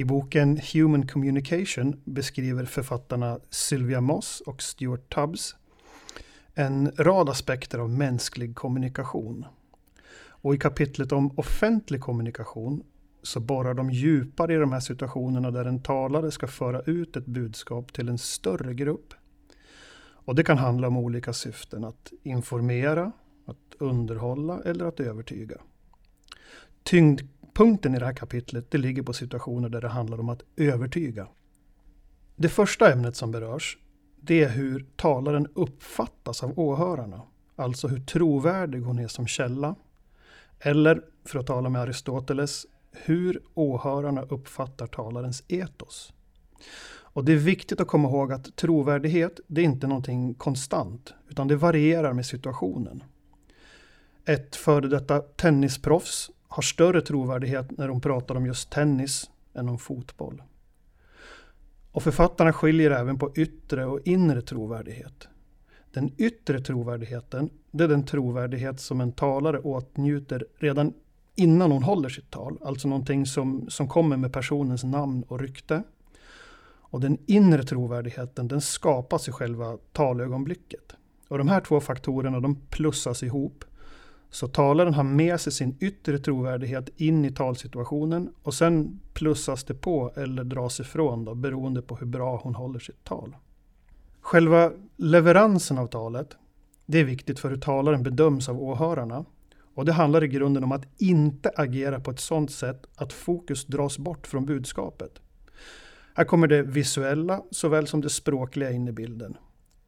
I boken Human Communication beskriver författarna Sylvia Moss och Stuart Tubbs en rad aspekter av mänsklig kommunikation. Och i kapitlet om offentlig kommunikation så borrar de djupare i de här situationerna där en talare ska föra ut ett budskap till en större grupp. Och det kan handla om olika syften, att informera, att underhålla eller att övertyga. Tyngdpunkten i det här kapitlet det ligger på situationer där det handlar om att övertyga. Det första ämnet som berörs det är hur talaren uppfattas av åhörarna. Alltså hur trovärdig hon är som källa. Eller, för att tala med Aristoteles, hur åhörarna uppfattar talarens etos. Och det är viktigt att komma ihåg att trovärdighet, det är inte någonting konstant, utan det varierar med situationen. Ett före detta tennisproffs har större trovärdighet när de pratar om just tennis än om fotboll. Och författarna skiljer även på yttre och inre trovärdighet. Den yttre trovärdigheten, det är den trovärdighet som en talare åtnjuter redan innan hon håller sitt tal. Alltså någonting som, som kommer med personens namn och rykte. Och den inre trovärdigheten, den skapas i själva talögonblicket. Och de här två faktorerna, de plussas ihop så talaren har med sig sin yttre trovärdighet in i talsituationen och sen plussas det på eller dras ifrån då, beroende på hur bra hon håller sitt tal. Själva leveransen av talet, det är viktigt för hur talaren bedöms av åhörarna. Och det handlar i grunden om att inte agera på ett sådant sätt att fokus dras bort från budskapet. Här kommer det visuella såväl som det språkliga in i bilden.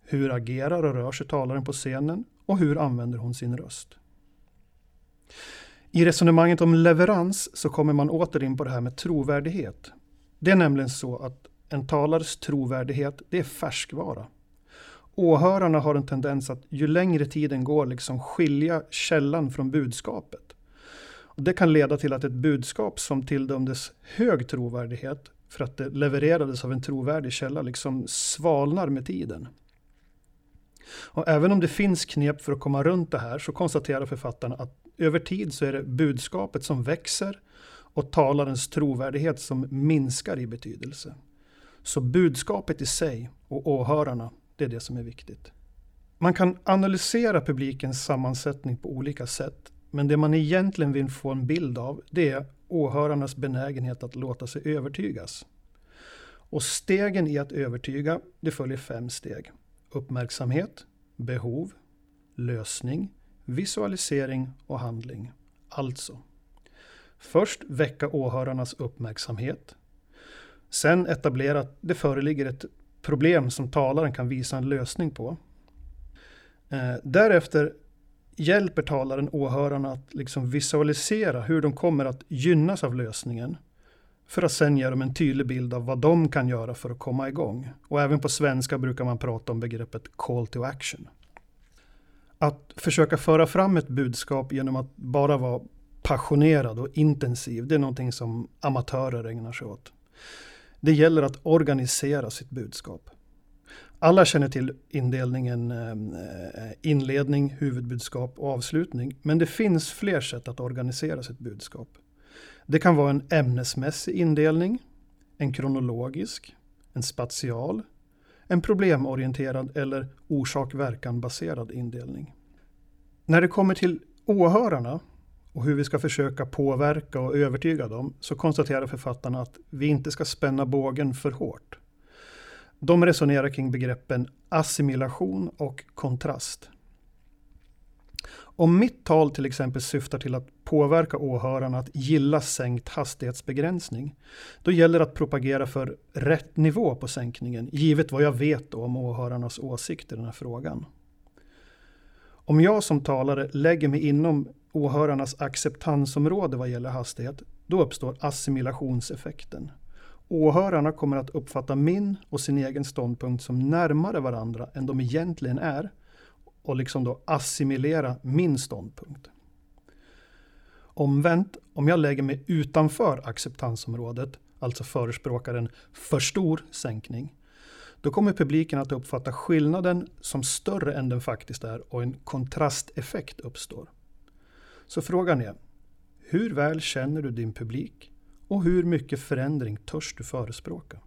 Hur agerar och rör sig talaren på scenen och hur använder hon sin röst? I resonemanget om leverans så kommer man åter in på det här med trovärdighet. Det är nämligen så att en talares trovärdighet, det är färskvara. Åhörarna har en tendens att ju längre tiden går liksom skilja källan från budskapet. Och det kan leda till att ett budskap som tilldömdes hög trovärdighet för att det levererades av en trovärdig källa liksom svalnar med tiden. Och även om det finns knep för att komma runt det här så konstaterar författarna att över tid så är det budskapet som växer och talarens trovärdighet som minskar i betydelse. Så budskapet i sig och åhörarna, det är det som är viktigt. Man kan analysera publikens sammansättning på olika sätt, men det man egentligen vill få en bild av, det är åhörarnas benägenhet att låta sig övertygas. Och stegen i att övertyga, det följer fem steg. Uppmärksamhet, behov, lösning, visualisering och handling. Alltså, först väcka åhörarnas uppmärksamhet. Sen etablera att det föreligger ett problem som talaren kan visa en lösning på. Eh, därefter hjälper talaren åhörarna att liksom visualisera hur de kommer att gynnas av lösningen. För att sen ge dem en tydlig bild av vad de kan göra för att komma igång. Och även på svenska brukar man prata om begreppet call to action. Att försöka föra fram ett budskap genom att bara vara passionerad och intensiv, det är någonting som amatörer ägnar sig åt. Det gäller att organisera sitt budskap. Alla känner till indelningen eh, inledning, huvudbudskap och avslutning. Men det finns fler sätt att organisera sitt budskap. Det kan vara en ämnesmässig indelning, en kronologisk, en spatial, en problemorienterad eller orsak-verkan baserad indelning. När det kommer till åhörarna och hur vi ska försöka påverka och övertyga dem så konstaterar författarna att vi inte ska spänna bågen för hårt. De resonerar kring begreppen assimilation och kontrast. Om mitt tal till exempel syftar till att påverka åhörarna att gilla sänkt hastighetsbegränsning, då gäller det att propagera för rätt nivå på sänkningen, givet vad jag vet om åhörarnas åsikter i den här frågan. Om jag som talare lägger mig inom åhörarnas acceptansområde vad gäller hastighet, då uppstår assimilationseffekten. Åhörarna kommer att uppfatta min och sin egen ståndpunkt som närmare varandra än de egentligen är och liksom då assimilera min ståndpunkt. Omvänt, om jag lägger mig utanför acceptansområdet, alltså förespråkar en för stor sänkning, då kommer publiken att uppfatta skillnaden som större än den faktiskt är och en kontrasteffekt uppstår. Så frågan är, hur väl känner du din publik? Och hur mycket förändring törs du förespråka?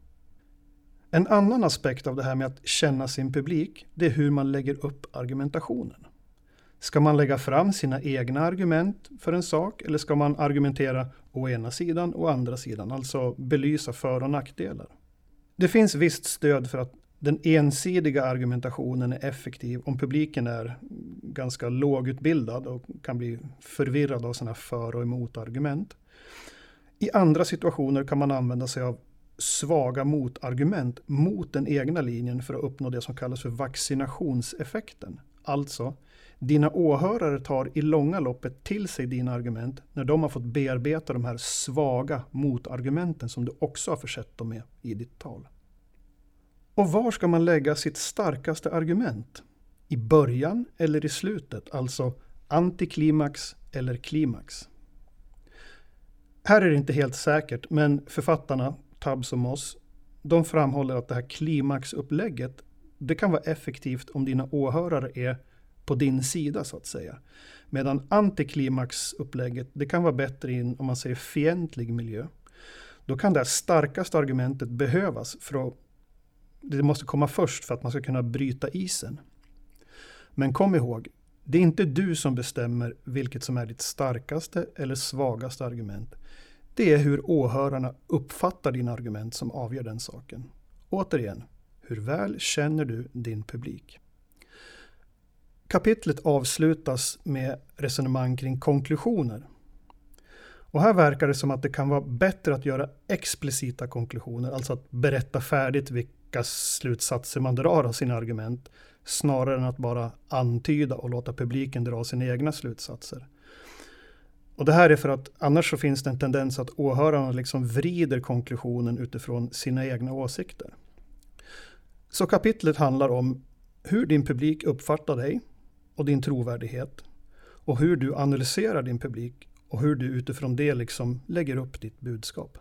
En annan aspekt av det här med att känna sin publik, det är hur man lägger upp argumentationen. Ska man lägga fram sina egna argument för en sak eller ska man argumentera å ena sidan och andra sidan, alltså belysa för och nackdelar? Det finns visst stöd för att den ensidiga argumentationen är effektiv om publiken är ganska lågutbildad och kan bli förvirrad av sina för och emotargument. I andra situationer kan man använda sig av svaga motargument mot den egna linjen för att uppnå det som kallas för vaccinationseffekten. Alltså, dina åhörare tar i långa loppet till sig dina argument när de har fått bearbeta de här svaga motargumenten som du också har försett dem med i ditt tal. Och var ska man lägga sitt starkaste argument? I början eller i slutet, alltså antiklimax eller klimax? Här är det inte helt säkert, men författarna, Tubbs och Moss, de framhåller att det här klimaxupplägget, det kan vara effektivt om dina åhörare är på din sida så att säga. Medan antiklimaxupplägget, det kan vara bättre i en, om man säger fientlig miljö. Då kan det här starkaste argumentet behövas för att det måste komma först för att man ska kunna bryta isen. Men kom ihåg, det är inte du som bestämmer vilket som är ditt starkaste eller svagaste argument. Det är hur åhörarna uppfattar dina argument som avgör den saken. Återigen, hur väl känner du din publik? Kapitlet avslutas med resonemang kring konklusioner. Och här verkar det som att det kan vara bättre att göra explicita konklusioner, alltså att berätta färdigt vilka slutsatser man drar av sina argument, snarare än att bara antyda och låta publiken dra sina egna slutsatser. Och det här är för att annars så finns det en tendens att åhörarna liksom vrider konklusionen utifrån sina egna åsikter. Så kapitlet handlar om hur din publik uppfattar dig och din trovärdighet och hur du analyserar din publik och hur du utifrån det liksom lägger upp ditt budskap.